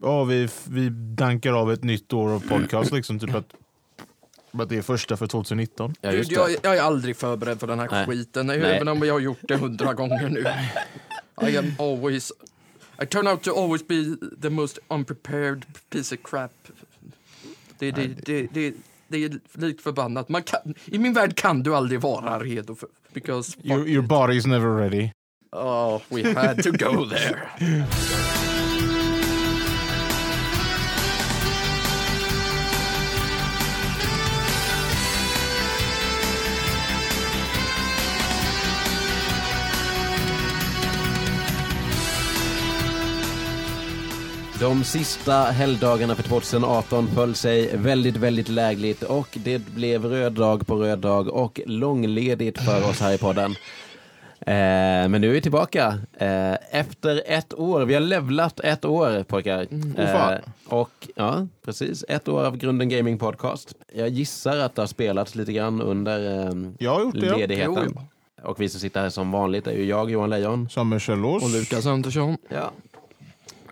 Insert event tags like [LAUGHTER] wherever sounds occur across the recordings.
ja, vi, vi dankar av ett nytt år av podcast liksom. Typ att, att det är första för 2019. Ja, just jag, det. jag är aldrig förberedd för den här Nej. skiten, Nej. även om jag har gjort det hundra gånger nu. [LAUGHS] I am always... I turn out to always be the most unprepared piece of crap. Det, det, det, det, det är likt förbannat. Man kan, I min värld kan du aldrig vara redo för... Because... Your, your body is never ready. Oh, we had to go there. [LAUGHS] De sista helgdagarna för 2018 föll sig väldigt, väldigt lägligt och det blev röd dag på röd dag och långledigt för oss här i podden. Eh, men nu är vi tillbaka eh, efter ett år. Vi har levlat ett år pojkar. Fan. Eh, och ja, precis. Ett år av Grunden Gaming Podcast. Jag gissar att det har spelats lite grann under eh, Jag har gjort det. Ja. ledigheten. Jo, Och vi som sitter här som vanligt är ju jag, Johan Lejon. Samuel Kjellås. Och Lukas Andersson. Ja.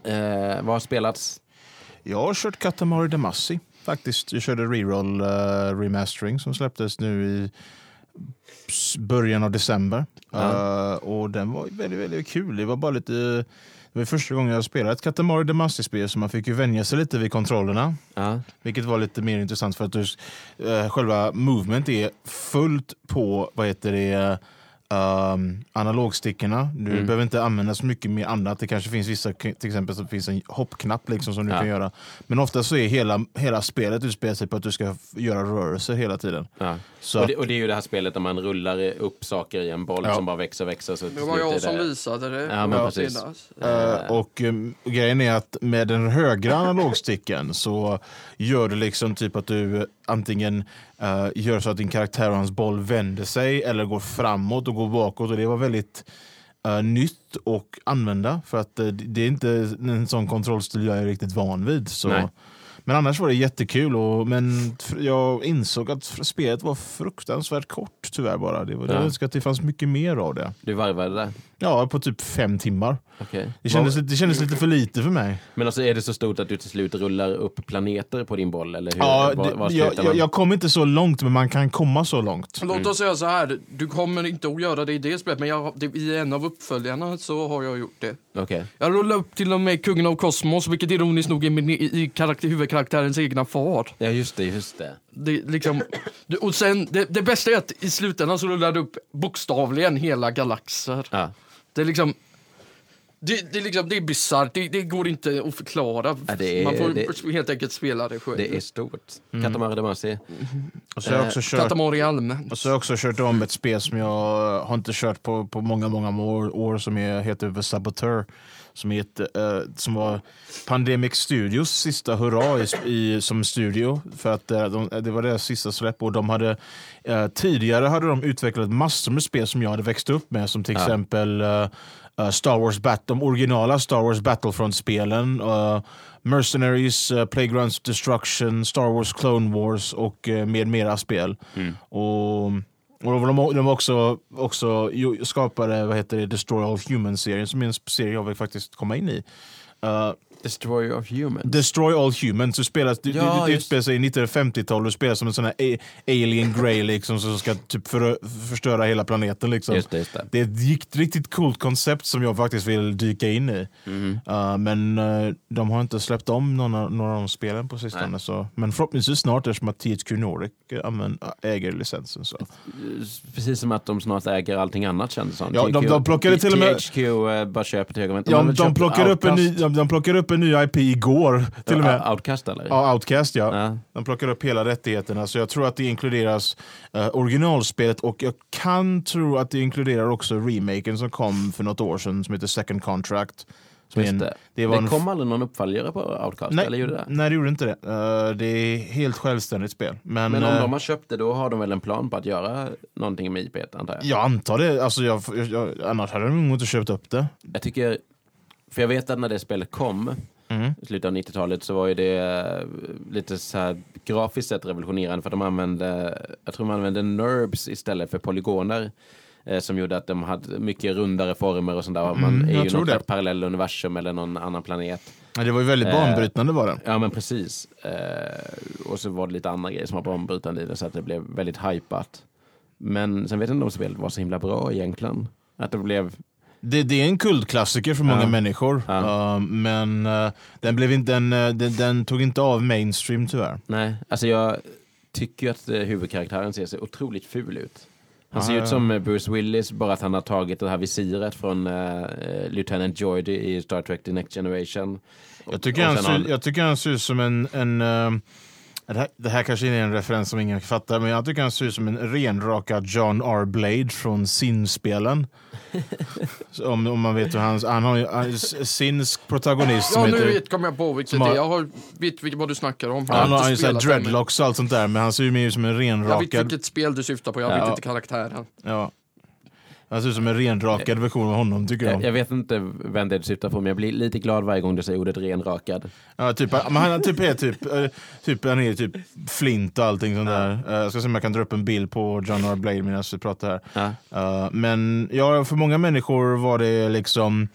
Eh, vad har spelats? Jag har kört Katamari Damacy faktiskt. Jag körde reroll uh, remastering som släpptes nu i början av december. Ja. Eh, och den var väldigt, väldigt kul. Det var bara lite... Det var första gången jag spelade ett Katamari Damacy-spel så man fick ju vänja sig lite vid kontrollerna. Ja. Vilket var lite mer intressant för att du, eh, själva movement är fullt på, vad heter det, um, analogstickorna. Du Mm. behöver inte använda så mycket mer annat. Det kanske finns vissa, till exempel så finns en hoppknapp liksom som du Ja. kan göra. Men ofta så är hela, hela spelet utspelar sig på att du ska göra rörelser hela tiden. Ja. Så Och, det, och det är ju det här spelet där man rullar upp saker i en boll Ja. som bara växer och växer. Så Det var jag som visade det. Ja, men Ja, precis. Eh, och um, grejen är att med den högra analogsticken så gör det liksom typ att du antingen eh, gör så att din karaktär och hans boll vänder sig eller går framåt och går bakåt och det var väldigt eh, nytt och använda för att eh, det är inte en sån kontrollstil jag är riktigt van vid. Så. Nej. Men annars var det jättekul och, men jag insåg att spelet var fruktansvärt kort tyvärr bara. Det var, Ja. Jag önskar att det fanns mycket mer av det. Du varvade det? Ja, på typ fem timmar. Okej. Det kändes, det kändes lite för lite för mig. Men alltså är det så stort att du till slut rullar upp planeter på din boll? Eller hur? Ja, Var- det, var jag, jag, jag kom inte så långt, men man kan komma så långt. Låt oss säga så här, du kommer inte att göra det i det spelet, men jag, det, i en av uppföljarna så har jag gjort det. Okej. Jag rullade upp till och med kungen av kosmos, vilket ironiskt nog är min, i, i karaktär, huvudkaraktärens egna far. Ja, just det, just det. Det, liksom, och sen, det, det bästa är att i slutändan så rullar du upp bokstavligen hela galaxer. Ja. Det är liksom... Det, det, är liksom, det är bisarrt, det, det går inte att förklara. Ja, det är- Man får det- helt enkelt spela det själv. Det är stort. Katamari Damacy. Och så har jag också kört, Katamari allmänt. och så har jag också kört om ett spel som jag har inte kört på, på många, många år, år som är, heter The Saboteur. Som, är ett, eh, som var Pandemic Studios sista hurra i, i, som studio. För att eh, de, det var deras sista släpp och de hade eh, tidigare hade de utvecklat massor med spel som jag hade växt upp med. Som till Ja. exempel eh, Star Wars Bat de originala Star Wars Battlefront-spelen. eh, Mercenaries, uh, Playgrounds of Destruction, Star Wars Clone Wars och uh, med mera spel. Mm. Och, och de, de också, också skapade vad heter det, Destroy All Humans-serien som är en serie jag vill faktiskt komma in i. Destroyer of Humans. Destroy All Humans, du spelas, du, Ja, du, du utspelar sig i 1950-tal och spelar som en sån här alien grey liksom, som ska typ för, förstöra hela planeten. Liksom. Just det, just det. Det är ett rikt- riktigt coolt koncept som jag faktiskt vill dyka in i. Mhm. Uh, men uh, de har inte släppt om några, några av de spelen på sistone. Nej. Så. Men förhoppningsvis snart eftersom att THQ Nordic använd, äger licensen. Så. Precis som att de snart äger allting annat kändes det som. Ja, de- de plockade till och med- THQ eh, bara köper till höger och vänster. Ja, de, de, plockar upp en ny, de, de plockar upp en ny IP igår. Till och med. Outcast eller? Ja, Outcast ja. Ja. De plockar upp hela rättigheterna. Så jag tror att det inkluderas uh, originalspelet och jag kan tro att det inkluderar också remaken som kom för något år sedan som heter Second Contract. Som en, det. det Det, en kom aldrig någon uppföljare på Outcast, Nej, eller gjorde det? nej, det gjorde inte det. Uh, det är helt självständigt spel. Men, Men om eh, de har köpt det, då har de väl en plan på att göra någonting med IP, antar jag? Jag antar det. Alltså jag, jag, jag, annars hade de nog inte köpt upp det. Jag tycker, för jag vet att när det spelet kom, Mm. i slutet av 90-talet, så var ju det eh, lite så här grafiskt sett revolutionerande för att de använde, jag tror de använde NURBS istället för polygoner. eh, Som gjorde att de hade mycket rundare former och sånt där. Man Mm, är ju något det. parallell universum eller någon annan planet. Ja, det var ju väldigt Eh, banbrytande var det. Ja men precis. Eh, och så var det lite andra grejer som var banbrytande i det så att det blev väldigt hypat. Men sen vet jag inte om spelet var så himla bra egentligen. Att det blev, det. Det är en kultklassiker för många Ja. människor. Ja. Uh, men uh, den, blev inte, den, uh, den, den tog inte av mainstream tyvärr. nej, alltså jag tycker ju att huvudkaraktären ser så otroligt ful ut. Han ser ja. ut som Bruce Willis, bara att han har tagit det här visiret från Lieutenant Geordi i Star Trek The Next Generation. Jag tycker, Och han ser, jag tycker han ser ut som en... en det, här, det här kanske är en referens som ingen fattar, men jag tycker han ser ut som en renrakad John R. Blade från Sin-spelen. [LAUGHS] Om, om man vet hur hans... Han har ju han- Sins protagonist som Ja, nu heter... vet, kommer jag på vilket det är. Jag har, vet vilket, vad du snackar om. Han har ju så här spelat det, men dreadlocks och allt sånt där, men han ser ju mer ut som en Jag vet renrakad... vilket spel du syftar på, jag Ja. vet inte karaktären. Ja. Han ser ut som en renrakad version av honom tycker jag. Jag, jag vet inte vem det du syftar på, men jag blir lite glad varje gång du säger ordet renrakad. Ja, typ, men han typ är typ, eh, typ, han är typ flint och allting sånt där. Eh, Jag ska se om jag kan dra upp en bild på John R. Blade medan vi pratar här. Ja. Eh, men ja, för många människor var det liksom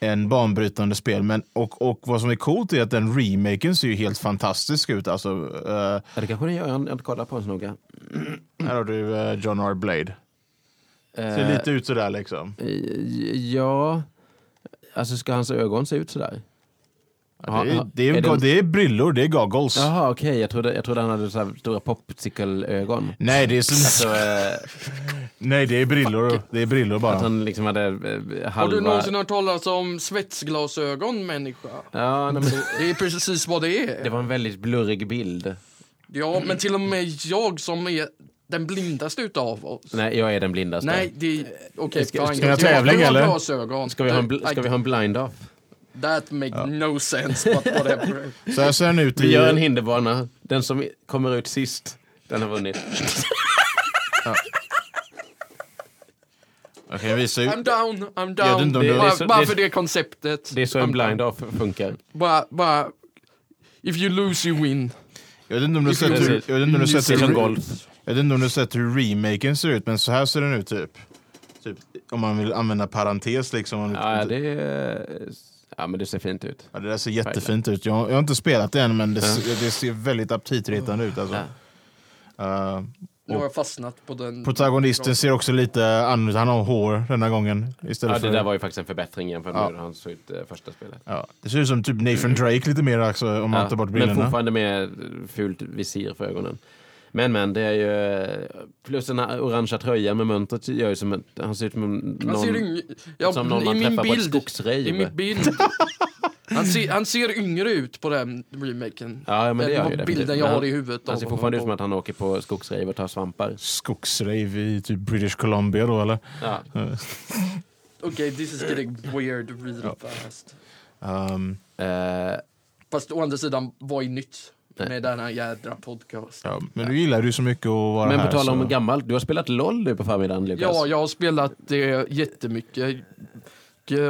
en banbrytande spel. Men, och, och vad som är coolt är att den remaken ser ju helt fantastisk ut. Alltså, eh, Ja, det kanske den gör, jag har inte kollat på den så noga. här har du eh, John R. Blade. Ser Eh, lite ut sådär liksom. Ja, alltså ska hans ögon se ut sådär? Ja, det, är, det, är, är det- det är brillor, det är goggles. Jaha, okej. Jag, trodde, jag trodde han hade så här stora popsicle-ögon. Nej, det är, så, Alltså, eh, [LAUGHS] nej, det är brillor. Det är brillor bara. att han liksom hade eh, Har halva... du någonsin hört talas om svetsglasögon, människa? Ja, nej, men [LAUGHS] Det är precis vad det är. det var en väldigt blurrig bild. Ja, men till och med jag som är den blindaste utav oss. Nej, jag är den blindaste. Nej, det är... Okej, Ska- ska vi ha Jag tävling, eller? Glasögon. Ska vi ha en, bl- I- ska vi ha en blind-off? That make no sense, but whatever. [LAUGHS] Så här ser den ut Vi i... gör en hinderbana. Den som kommer ut sist, den har vunnit. Jag kan visa ut. I'm down, I'm down. det- bara det så- bara det för det konceptet. Det är så en I'm down. blind-off funkar. Bara, bara... If you lose you win. Jag vet inte om du har sett hur, jag vet inte om du har sett hur. Jag vet inte om du har sett hur remaken ser ut, men så här ser den ut typ. typ om man vill använda parentes liksom. Om Ja, det, är- ja, men det ser fint ut. ja, det där ser jättefint ut. Jag, jag har inte spelat det än, men det, ser- det ser väldigt aptitretande ut. Alltså. Ja. Uh, Nu har jag fastnat på den. protagonisten ser också lite annorlunda ut. Han har hår denna gången. Istället Ja, det för, där var ju faktiskt en förbättring jämfört med Ja. hur han såg ut eh, första spelet. ja, det ser ut som typ Nathan Drake lite mer också, om man Ja, tar bort men brillorna. fortfarande med fult visir för ögonen. Men men, det är ju... Plus den här orangea tröjan med mönstret gör ju som att han ser ut som någon, Han ser. Ja, som någon man träffar på ett bild. skogsrejv. I min bild. [LAUGHS] Han ser, han ser yngre ut på den remaken. Ja, men det gör ju det. bilden jag har i huvudet. Han ser fortfarande ut som att han åker på skogsrejv och tar svampar. Skogsrave i typ British Columbia då eller? Ja. [LAUGHS] Okej, this is getting weird really Ja. fast. Um, Eh, Fast å andra sidan, vad är nytt Nej. med denna jädra podcast? ja, men du gillar ju så mycket att vara men här. på tal om så- gammalt, du har spelat LOL nu på förmiddagen Lukas. Ja, jag har spelat det jättemycket.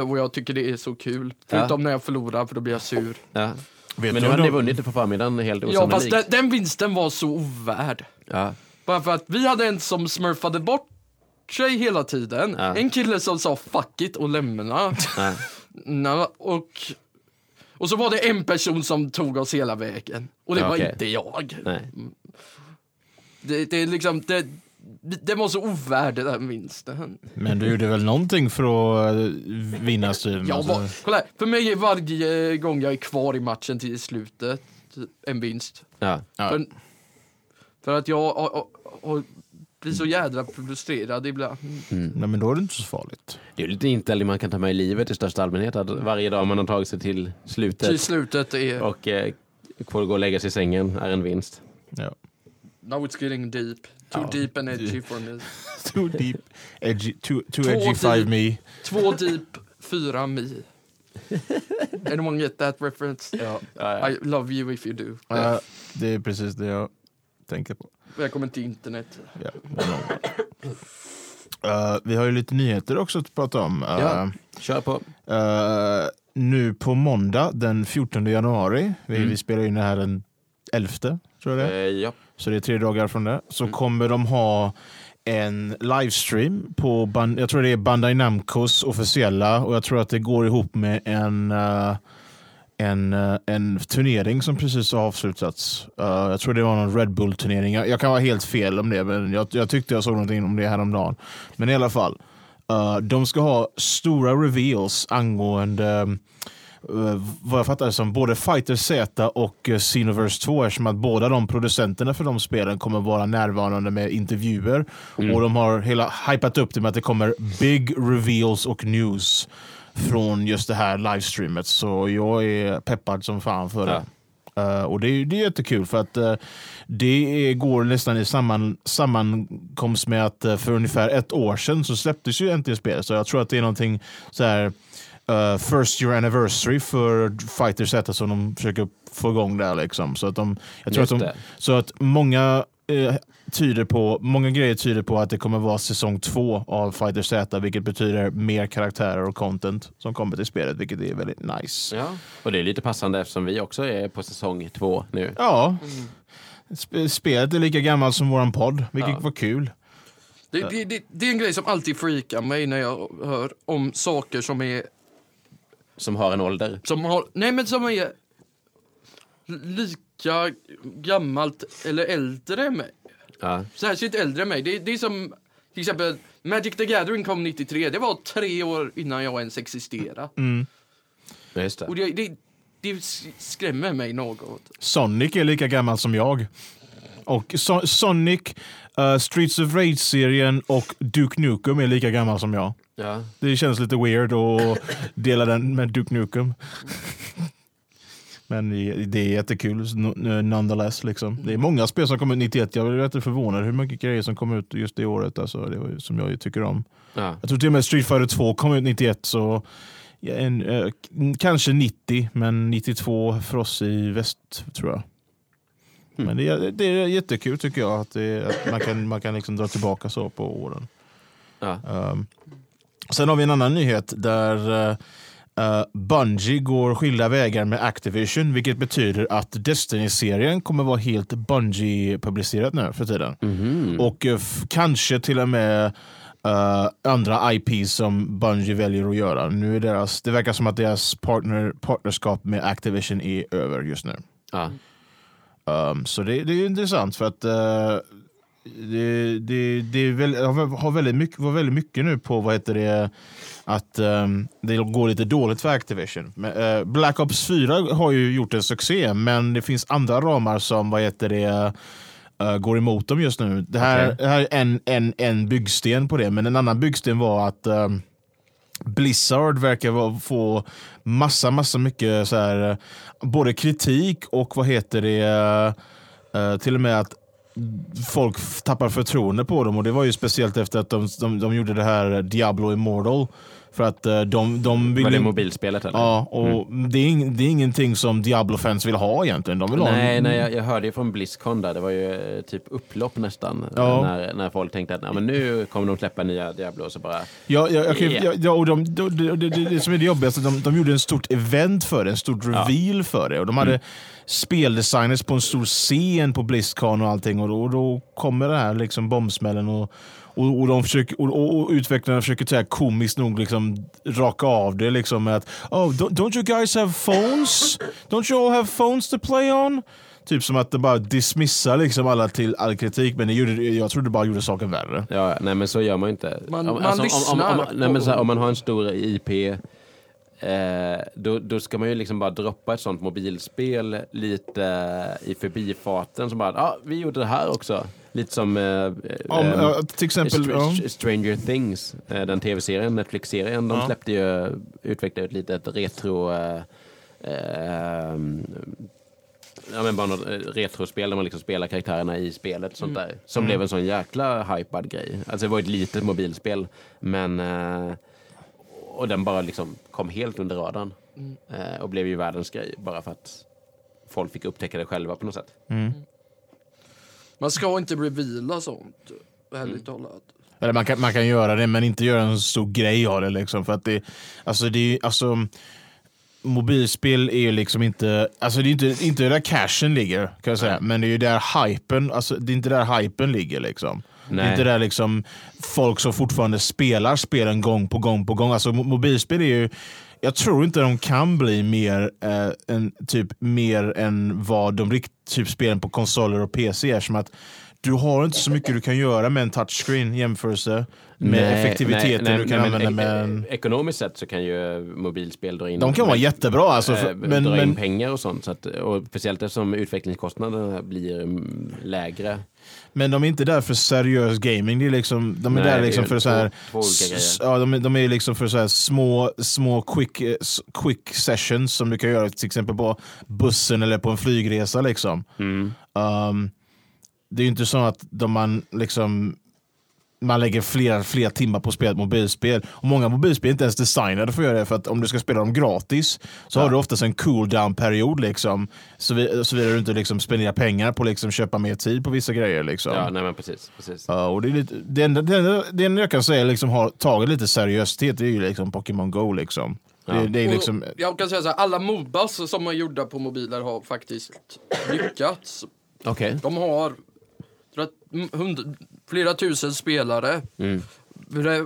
Och jag tycker det är så kul. Förutom när jag förlorar, för då blir jag sur. Ja. Vet Men du nu hade ni vunnit det på förmiddagen helt Ja, fast osannolikt. den, den vinsten var så ovärd. Ja. Bara för att vi hade en som smurfade bort sig hela tiden. Ja. En kille som sa fuck it och lämna. Ja. [LAUGHS] Nå, och, och så var det en person som tog oss hela vägen. Och det Ja, var inte jag. Nej. Det, det är liksom, det, det var så ovärd den vinsten. Men du gjorde väl någonting för att eh, vinna striden? Jag alltså. var, kolla här, för mig är varje gång jag är kvar i matchen till slutet en vinst. Ja. Ja. För, för att jag har- har- har- blir så jädra frustrerad ibland. Nej, men då är det inte så farligt. Det är lite inställning man kan ta med i livet i största allmänhet. Att varje dag man har tagit sig till slutet Till slutet är... och eh, får gå och lägga sig i sängen är en vinst. Ja. Now it's getting deep. Too Ja. deep and edgy for me. [LAUGHS] Too deep, edgy, too, too Två edgy deep. five me. Två deep, fyra me. [LAUGHS] Anyone get that reference? Ja. Ja, I love you if you do. Ja, det är precis det jag tänker på. Välkommen till internet. Ja. Eh, vi har ju lite nyheter också att prata om. Eh, Ja. Kör på. eh, nu på måndag den 14 januari, vi, Mm. vi spelar in det här den 11 tror jag det är. Ja. Så det är tre dagar från det. Så Mm. kommer de ha en livestream på, jag tror det är Bandai Namcos officiella och jag tror att det går ihop med en, en, eh, en turnering som precis har avslutats. Uh, jag tror det var någon Red Bull-turnering. Jag, jag, kan vara helt fel om det, men jag, jag tyckte jag såg någonting om det häromdagen. Men i alla fall, uh, de ska ha stora reveals angående uh, vad jag fattar som både Fighter Z och Xenoverse 2 eftersom att båda de producenterna för de spelen kommer vara närvarande med intervjuer. Och de har hela hypat upp det med att det kommer big reveals och news från just det här livestreamet. Så jag är peppad som fan för det. Uh, och det är, det är jättekul för att uh, det är, går nästan i samman, sammankomst med att uh, för ungefär ett år sedan så släpptes ju äntligen spelet. Så jag tror att det är någonting så här first year anniversary för Fighter Z som de försöker få igång där liksom. Så att de, jag tror att de, så att många tyder på, många grejer tyder på att det kommer vara säsong två av Fighter Z, vilket betyder mer karaktärer och content som kommer till spelet, vilket är väldigt nice. Ja, och det är lite passande eftersom vi också är på säsong två nu. Ja, mm. spelet är lika gammalt som våran podd, vilket ja. var kul. Det, det, det, det, är en grej som alltid freakar mig när jag hör om saker som är... Som har en ålder? Som har, nej, men som är lika gammalt eller äldre än mig. Ja. Särskilt äldre än mig. Det, det är som till exempel Magic the Gathering kom 93. Det var tre år innan jag ens existerade. Mm. Just det. Och det, det, det skrämmer mig något. Sonic är lika gammal som jag. Och so Sonic, uh, Streets of Rage-serien och Duke Nukem är lika gammal som jag. Ja. Det känns lite weird att dela den med Duke Nukem. Men det är jättekul nonetheless. Liksom. Det är många spel som kom ut 91. Jag blev rätt förvånad hur mycket grejer som kom ut just det året. Alltså, det var, som jag tycker om. Ja. Jag tror till och med Street Fighter 2 kom ut 91. Så en, eh, kanske 90, men 92 för oss i väst tror jag. Mm. Men det är, det är jättekul tycker jag att, det, att man kan, man kan liksom dra tillbaka så på åren. Ja. Um, sen har vi en annan nyhet där uh, Bungie går skilda vägar med Activision, vilket betyder att Destiny-serien kommer vara helt Bungie-publicerat nu för tiden. Mm. Och uh, kanske till och med uh, andra IP som Bungie väljer att göra. Nu är deras, det verkar som att deras partner, partnerskap med Activision är över just nu. Um, så det, det, är intressant för att det, det, det väl, har väldigt mycket, var väldigt mycket nu på vad heter det att um, det går lite dåligt för Activision. Men, uh, Black Ops 4 har ju gjort en succé, men det finns andra ramar som vad heter det, uh, går emot dem just nu. Det här, okay. det här är en, en, en byggsten på det, men en annan byggsten var att um, Blizzard verkar få massa, massa mycket så här, både kritik och vad heter det, uh, till och med att folk tappar förtroende på dem. Och det var ju speciellt efter att de, de, de gjorde det här Diablo Immortal för att uh, de, de vill... Var det mobilspelet eller? Ja, och mm. det, är ing, det är ingenting som Diablo-fans vill ha egentligen. De vill nej, ha en... nej jag, jag hörde ju från Blizzcon där, det var ju eh, typ upplopp nästan. Ja. När, när folk tänkte att ja, men nu kommer de släppa nya Diablo och så bara... Ja, ja, okay, yeah. ja, ja och de, de, de, det, det som är det jobbigaste, de, de gjorde en stort event för det, en stort reveal för det. Och de hade mm. speldesigners på en stor scen på Blizzcon och allting och då, då kommer det här liksom bombsmällen och och, och, de försöker, och, och utvecklarna försöker så här komiskt nog liksom raka av det liksom med att oh, don't, don't you guys have phones? Don't you all have phones to play on? Typ som att det bara dismissar liksom alla till all kritik, men det gjorde, jag tror det bara gjorde saken värre. Ja, nej men så gör man ju inte. Man, om, man alltså, lyssnar. Om, om, nej, men så här, om man har en stor IP, eh, då, då ska man ju liksom bara droppa ett sånt mobilspel lite i förbifarten som bara, ja, ah, vi gjorde det här också. Lite som eh, Om, eh, till exempel, Str Stranger Things, eh, den tv-serien, Netflix-serien. De släppte ju, utvecklade ett litet retro... Eh, eh, ja, men bara något retrospel där man liksom spelar karaktärerna i spelet. Sånt mm. där, som mm. blev en sån jäkla hypad grej. Alltså det var ett litet mobilspel, men... Och den bara liksom kom helt under radarn. Mm. Eh, och blev ju världens grej bara för att folk fick upptäcka det själva på något sätt. Mm. Man ska inte reveala sånt, ärligt mm. talat. Eller man kan, man kan göra det, men inte göra en stor grej av det. Liksom, för att det, alltså det alltså, mobilspel är ju liksom inte, alltså det är inte, inte där cashen ligger, kan jag säga. men det är ju där hypen, alltså det är inte där hypen ligger. Liksom. Nej. Det är inte där liksom folk som fortfarande spelar spelen gång på gång på gång. Alltså mobilspel är ju jag tror inte de kan bli mer, eh, än, typ, mer än vad de rikt, typ spelen på konsoler och PC är. Som att du har inte så mycket du kan göra med en touchscreen jämförelse med Nej, effektiviteten nej, nej, du kan använda med en... Ekonomiskt sett så kan ju mobilspel dra in, De kan vara jättebra alltså, för, eh, men, dra in pengar och sånt. Så att, och speciellt eftersom utvecklingskostnaderna blir mm, lägre. Men de är inte där för seriös gaming. Det är liksom, de är där liksom är för så här, två ja, de, de är liksom för så här små, små quick, eh, quick sessions som du kan göra till exempel på bussen eller på en flygresa. Liksom. Mm. Um, det är ju inte så att de man liksom man lägger flera, flera timmar på att spela ett mobilspel. Och många mobilspel är inte ens designade för att göra det. För att om du ska spela dem gratis så har du oftast en cool down period Liksom, så vi- Såvida du inte liksom spenderar pengar på att liksom köpa mer tid på vissa grejer. Liksom. Ja, nej men precis. precis. Ja, och det, är lite, det, enda, det, enda, det enda jag kan säga liksom har tagit lite seriositet det är ju liksom Pokémon Go. Liksom. Ja. Det, det är Och liksom, Jag kan säga så här, alla Mobas som är gjorda på mobiler har faktiskt lyckats. Okej. De har hund, flera tusen spelare Mm.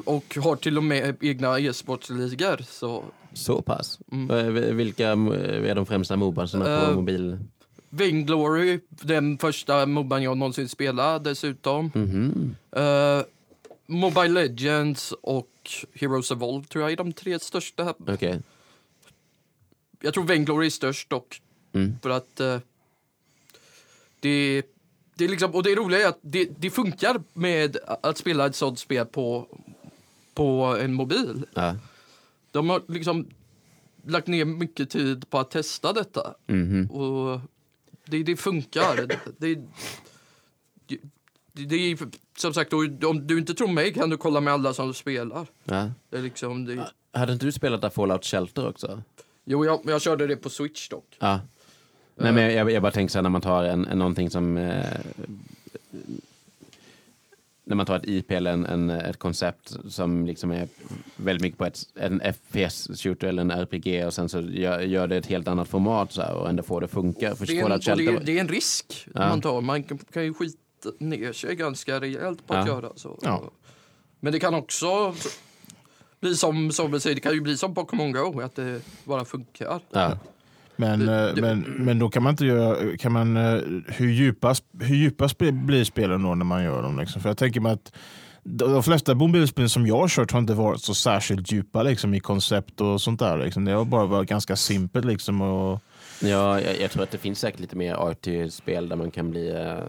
och har till och med egna e-sportsligor. Så Så pass. Mm. Vilka eh, är de främsta mobasarna på Eh, mobil? Vainglory, den första Moban jag någonsin spelade dessutom. Mhm. Eh, Mobile Legends och Heroes Evolve tror jag är de tre största. Okej. Jag tror Vainglory är störst dock. Mm. För att eh, det, det är liksom, och det roliga är att det, det funkar med att spela ett sånt spel på, på en mobil. Ja. De har liksom lagt ner mycket tid på att testa detta. Mhm. Och det, det funkar. Det, det, det, det är som sagt, om du inte tror mig kan du kolla med alla som spelar. Ja. Det är liksom, det, Hade inte du spelat där Fallout Shelter också? jo, jag, jag körde det på Switch dock. Ja. Nej, men jag, jag bara tänker så här när man tar en, en, någonting som... Eh, när man tar ett IP eller en, en, ett koncept som liksom är väldigt mycket på ett, en FPS-shooter eller en RPG och sen så gör, gör det ett helt annat format så här, och ändå får det funka. För Det är, en, och det, är, det är en risk Ja. man tar. Man kan, kan ju skita ner sig ganska rejält på att Ja. göra så. Ja. Men det kan också bli som, som vi säger, det kan ju bli som Pokémon Go, att det bara funkar. Men, det- eh, det- men, men då kan man inte göra, kan man, eh, hur djupa, hur djupa sp- blir spelen då när man gör dem? Liksom? För jag tänker mig att de flesta mobilspel som jag har kört har inte varit så särskilt djupa liksom, i koncept och sånt där. Liksom. Det har bara varit ganska simpelt. Liksom, och, Ja, jag, jag tror att det finns säkert lite mer ART-spel där man kan bli... Uh,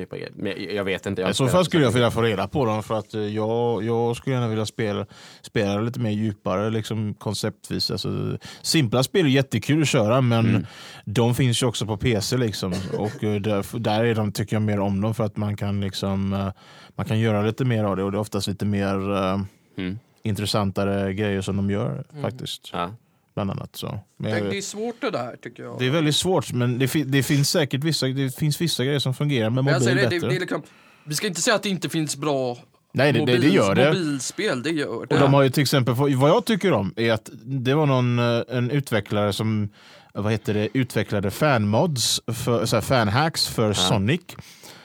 djupa grejer. Jag, vet inte. Jag I så fall skulle jag vilja få reda på dem för att eh, jag, jag skulle gärna vilja spela, spela lite mer djupare liksom, konceptvis. Alltså, simpla spel är jättekul att köra men Mm. de finns ju också på PC. Liksom. Och eh, där, där är de, tycker jag mer om dem för att man kan, liksom, eh, man kan göra lite mer av det och det är oftast lite mer Mm. intressantare grejer som de gör faktiskt. Ja. Bland annat. Så. Men Det, det är svårt det där tycker jag. det är väldigt svårt men det, fi- det finns säkert vissa, det finns vissa grejer som fungerar med mobil det, bättre. det, liksom, vi ska inte säga att det inte finns bra Nej, det, det, det gör det. mobilspel. Det gör det. Och de har ju till exempel, vad jag tycker om är att det var någon eh, en utvecklare som vad heter det, utvecklade fanmods, för, så här, fanhacks för Sonic.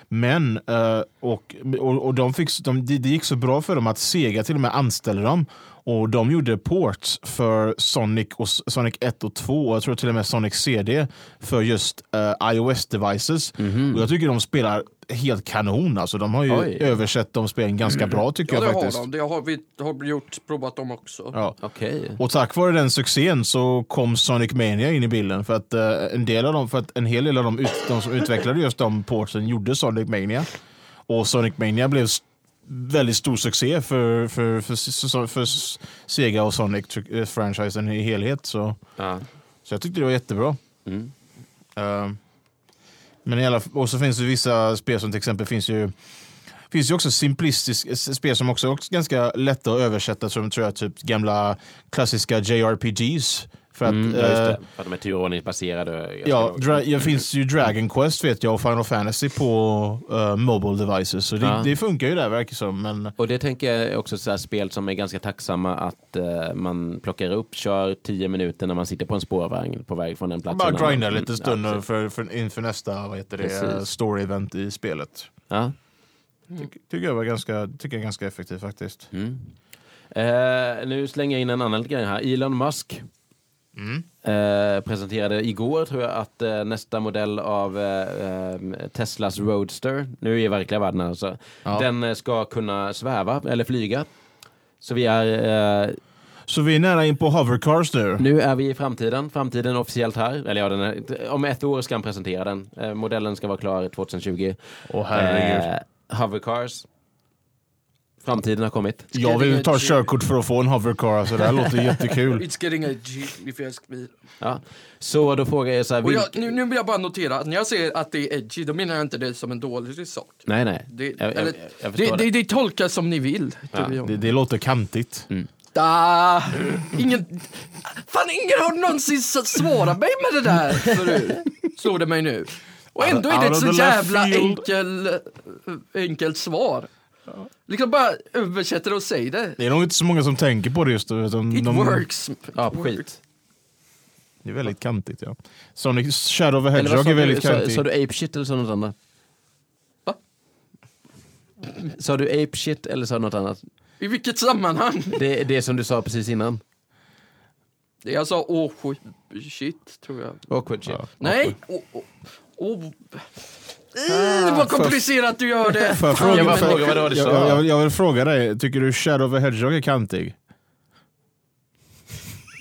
Men, eh, och, och, och de fick, de, det gick så bra för dem att Sega till och med anställde dem. Och de gjorde ports för Sonic, och Sonic 1 och 2 och jag tror till och med Sonic CD för just eh, iOS-devices. Och jag tycker de spelar helt kanon. Alltså, de har ju Oj. översatt de spelen ganska bra tycker ja, det jag har faktiskt. de. Det har vi har gjort, provat dem också. Ja. Okej. Och tack vare den succén så kom Sonic Mania in i bilden. För att, eh, en, del av dem, för att en hel del av dem, ut, de som utvecklade just de portsen gjorde Sonic Mania. Och Sonic Mania blev väldigt stor succé för, för, för, för, Sega och Sonic-franchisen i helhet. Så, så jag tyckte det var jättebra. Mm. Eh, men i alla, och så finns det vissa spel som till exempel finns ju finns ju också simplistiska spel som också är ganska lätta att översätta som tror jag typ gamla klassiska JRPGs. För att, Mm, ja, eh, det. För att de är turordningsbaserade. Ja, dra, det finns ju Dragon Quest vet jag och Final Fantasy på eh, mobile devices. Så det, Ja. det funkar ju där verkar som. Men Och det tänker jag är också så här spel som är ganska tacksamma att eh, man plockar upp, kör tio minuter när man sitter på en spårvagn på väg från en plats. bara till en grinda annan. lite Mm, stund ja, för, för, inför nästa vad heter det, story-event i spelet. Ja. Tycker, tycker jag var ganska, tycker jag är ganska effektivt faktiskt. Mm. Eh, nu slänger jag in en annan grej här. Elon Musk eh, presenterade igår, tror jag, att eh, nästa modell av eh, eh, Teslas Roadster, nu i verkliga världen alltså, Ja. den eh, ska kunna sväva eller flyga. Så vi är, eh, Så vi är nära in på hovercars nu. nu är vi i framtiden, framtiden officiellt här. Eller ja, är, om ett år ska han presentera den. Modellen ska vara klar 2020. Åh herregud. Eh, hovercars. Framtiden har kommit. Jag vill ta körkort för att få en hovercar, alltså det här låter [LAUGHS] jättekul. It's getting edgy if you ask me. Ja. Så då frågar jag så här, Och jag, nu, nu vill jag bara notera att när jag säger att det är edgy, då menar jag inte det som en dålig sak. Nej, nej. Det, jag, jag, eller, jag det, det, det. det tolkas som ni vill. Ja. Det, det låter kantigt. Da, ingen, fan, ingen har någonsin svarat mig med det där förut. Slår det mig nu. Och ändå är det ett så jävla enkel, eh, enkelt svar. Liksom bara översätt det och säg det. Det är nog inte så många som tänker på det just nu. utan It de- works. Ja, It skit. Det är väldigt kantigt ja. Sonic Shadow of the Hedgehog är väldigt? Sa, kantigt. sa du ape shit eller sa något annat? Va? Sa du ape shit eller sa du något annat? I vilket sammanhang? Det är det som du sa precis innan. Det jag sa åh shit, tror jag. Awkward shit. Ja. Nej! Åh, åh, åh. Eh, vad komplicerat du gör det! [LAUGHS] Får jag Fan, fråga, jag bara får- frågar vad jag, jag, jag, jag vill fråga dig, tycker du Shadow of the Hedgehog är kantig?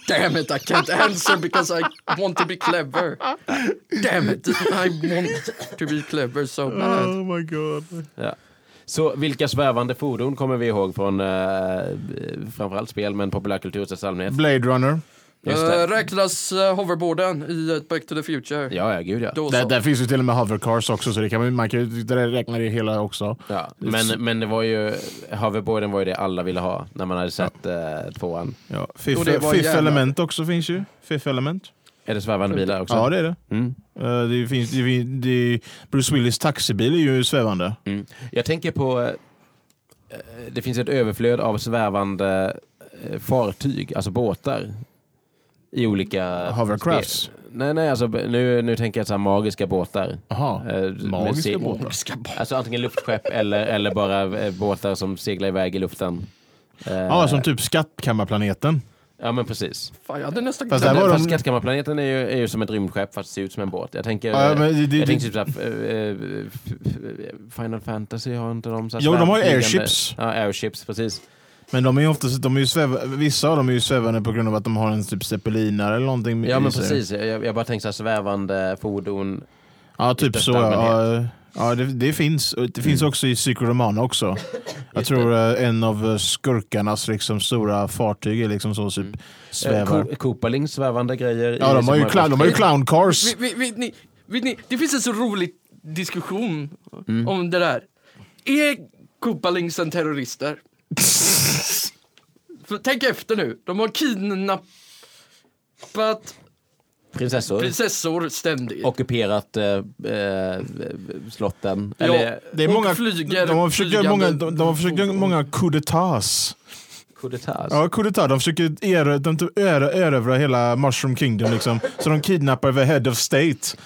Damn it, I can't answer because I want to be clever. Damn it, I want to be clever so bad. my god. Ja. Så vilka svävande fordon kommer vi ihåg från eh, framförallt spel men populärkultur i allmänhet? Blade Runner. Uh, räknas uh, hoverboarden i uh, Back to the Future? Ja, ja, gud ja. Där, där finns ju till och med hovercars också, så det kan man, man kan ju där räkna det hela också. ja. Men, men det var ju, hoverboarden var ju det alla ville ha när man hade sett eh, tvåan. Ja. Och Fifth, det var Fifth jävla- Element också finns ju. Fifth Element. Är det svävande bilar också? Ja, det är det. Mm. Eh, det, finns, det, det. Bruce Willis taxibil är ju svävande. Mm. Jag tänker på, eh, det finns ett överflöd av svävande eh, fartyg, alltså båtar. I olika... Hovercrafts. Nej, nej, alltså nu, nu tänker jag så här magiska båtar. Jaha, Eh, magiska båtar. Ska bara- Alltså antingen luftskepp eller, eller bara eh, båtar som seglar iväg i luften. Eh, Ja, som typ Skattkammarplaneten. Ja men precis. Fan, jag hade nästan Fast där var fast de- Skattkammarplaneten är ju, är ju som ett rymdskepp fast ser ut som en båt. Jag tänker, Ja, men det- det- jag det- tänker typ såhär, eh, eh, Final Fantasy har inte de Jo, de har ju airships. Ja, airships, precis. Men de är ju oftast, de är ju sväv, vissa av dem är ju svävande på grund av att de har en typ zeppelinare eller någonting Ja men precis, jag, jag bara tänker såhär svävande fordon. Ja, typ så. Ja, ja det, det finns. Det finns också i Psycho Romana också. Jag Mm. Tror eh, en av eh, skurkarnas liksom, stora fartyg är liksom så typ Mm. svävar. Eh, Koopalings svävande grejer. Ja, de har ju, clown, de har ju clown cars. Vet, vet, vet, ni, vet ni, det finns en så rolig diskussion Mm. om det där. Är Koopalingsen terrorister? [LAUGHS] Tänk efter nu. De har kidnappat Prinsessor. prinsessor ständigt. Ockuperat eh, eh, slotten. Ja. Eller Det är många, flyger de har försökt göra många, de, de har försökt göra många d'etat. Ja, coup d'etat. De försöker erö, de erö, erövra hela Mushroom Kingdom. Liksom. Så de kidnappar the head of state. [LAUGHS]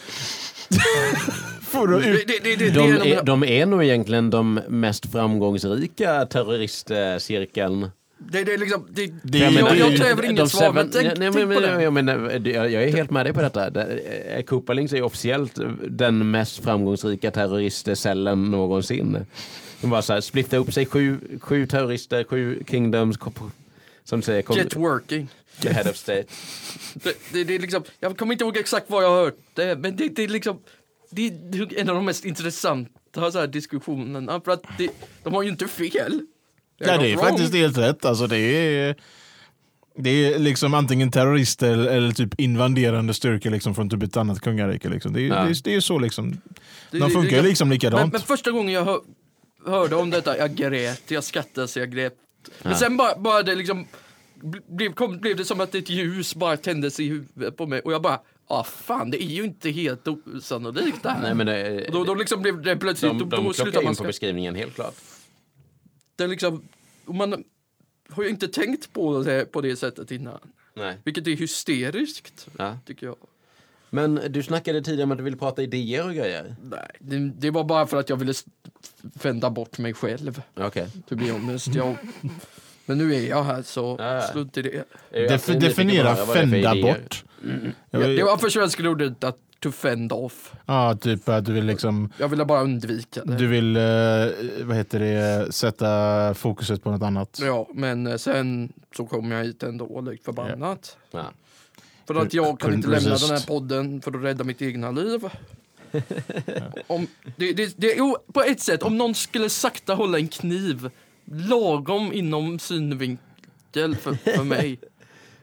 För att det, ut, det, det, De är, de är nog egentligen de mest framgångsrika terroristcirkeln. Det, det är liksom, det, Det jag, jag, jag kräver inget svar, men tänk, nej, tänk men, på det. jag, menar, jag, är helt med dig på detta. Det- eh, är officiellt den mest framgångsrika terroristcellen någonsin. De bara så här, splittar upp sig sju, sju terrorister, sju kingdoms, som säger, Get working. head of state. Det, det, det är liksom, jag kommer inte ihåg exakt vad jag har hört, det, men det, det är liksom det är en av de mest intressanta så här, diskussionerna. För att det, de har ju inte fel. Ja, det är not faktiskt wrong. helt rätt. Alltså, det är... Det är liksom antingen terrorister eller, eller typ invaderande styrkor liksom från typ ett annat kungarike. Liksom. Det, är, Ja. det, är, det är så liksom. Det- De det- funkar ju det- liksom Men, likadant. men första gången jag hör, hörde om detta, jag grät, jag skrattade så jag grät. Men Ja. sen bara, bara det liksom, blev, kom, blev det som att ett ljus bara tändes i huvudet på mig och jag bara, ah fan det är ju inte helt osannolikt det här. Nej, men det, och då, då liksom blev det plötsligt, de, då, de då klockar slutar in man på beskrivningen, helt klart. Det är liksom, man har ju inte tänkt på det på det sättet innan. Nej. Vilket är hysteriskt, Ja. tycker jag. Men du snackade tidigare om att du ville prata idéer och grejer. Nej, det, det var bara för att jag ville vända bort mig själv. Okej. To be honest. Jag, Men nu är jag här så Ja, ja. sluta i det. Def definiera fända bort. Ja, Jag, det var för svenska ordet att to fend off. Ja, typ att du vill liksom Jag ville bara undvika det. Du vill, eh, vad heter det, sätta fokuset på något annat. Ja, men eh, sen så kom jag hit ändå, likt förbannat. Ja. För att jag kan inte lämna resist. den här podden för att rädda mitt egna liv. [LAUGHS] om, det, det, det, jo, på ett sätt, om någon skulle sakta hålla en kniv lagom inom synvinkel för, för mig.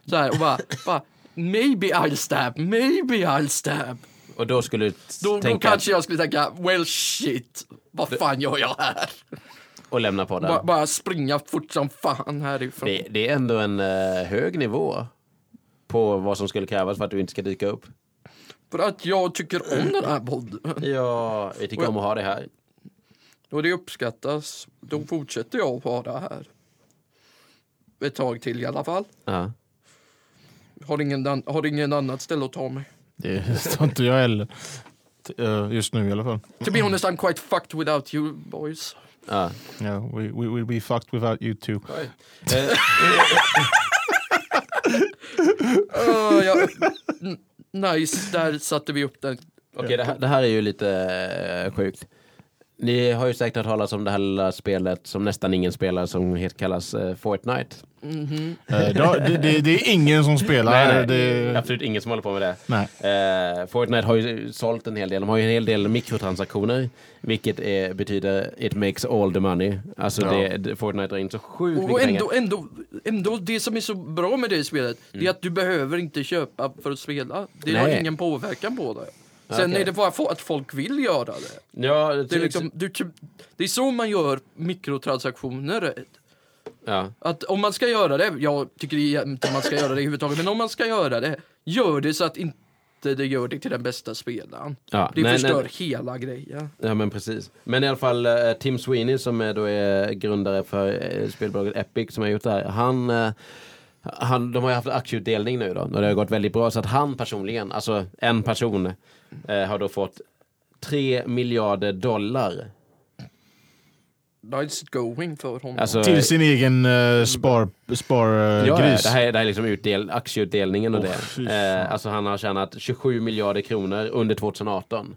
Så här, och bara, bara, maybe I'll stab, maybe I'll stab. Och då skulle du Då, då tänka kanske jag skulle tänka, well shit, vad fan gör jag här? och lämna på den. Bara, bara springa fort som fan härifrån. Det, det är ändå en eh, hög nivå på vad som skulle krävas för att du inte ska dyka upp. För att jag tycker om den här podden. Ja, vi tycker om att ha det här. Och det uppskattas. Då fortsätter jag att vara här. Ett tag till i alla fall. Ja. Har ingen, har ingen annat ställe att ta mig. Det står [LAUGHS] inte jag heller. Eh, Just nu i alla fall. To be honest I'm quite fucked without you boys. Ja. Yeah, we, we will be fucked without you too. Eh, Uh, [LAUGHS] ja, nice, där satte vi upp den. Okej, det, här- det här är ju lite eh, sjukt. Ni har ju säkert hört talas om det här lilla spelet som nästan ingen spelar som heter, kallas eh, Fortnite. Mhm. Eh, då- det, det, det är ingen som spelar. Nej, nej, det, Absolut ingen som håller på med det. nej. Eh, Fortnite har ju sålt en hel del. De har ju en hel del mikrotransaktioner. Vilket är, betyder it makes all the money. Alltså Ja. det, det, Fortnite drar in så sjukt Och mycket pengar. ändå, ändå, ändå, det som är så bra med det spelet, det Mm. är att du behöver inte köpa för att spela. Det har Nej. ingen påverkan på det. Sen Okej. är det bara att folk vill göra det. Ja, Det är, liksom, du, det är så man gör mikrotransaktioner. ja. Att om man ska göra det, jag tycker inte man ska göra det överhuvudtaget, men om man ska göra det, gör det så att inte det gör det till den bästa spelaren. Ja, Det nej, förstör nej. hela grejen. Ja men precis. Men i alla fall eh, Tim Sweeney som är, då är grundare för eh, spelbolaget Epic som har gjort det här. Han, eh, han, de har ju haft aktieutdelning nu då och det har gått väldigt bra så att han personligen, alltså en person eh, har då fått 3 miljarder dollar. Nice going för honom. Alltså, Till sin egen uh, spar, spar eh, Ja, gris. det här är, det här är liksom utdel, aktieutdelningen och Åh, det. Eh, alltså han har tjänat 27 miljarder kronor under 2018.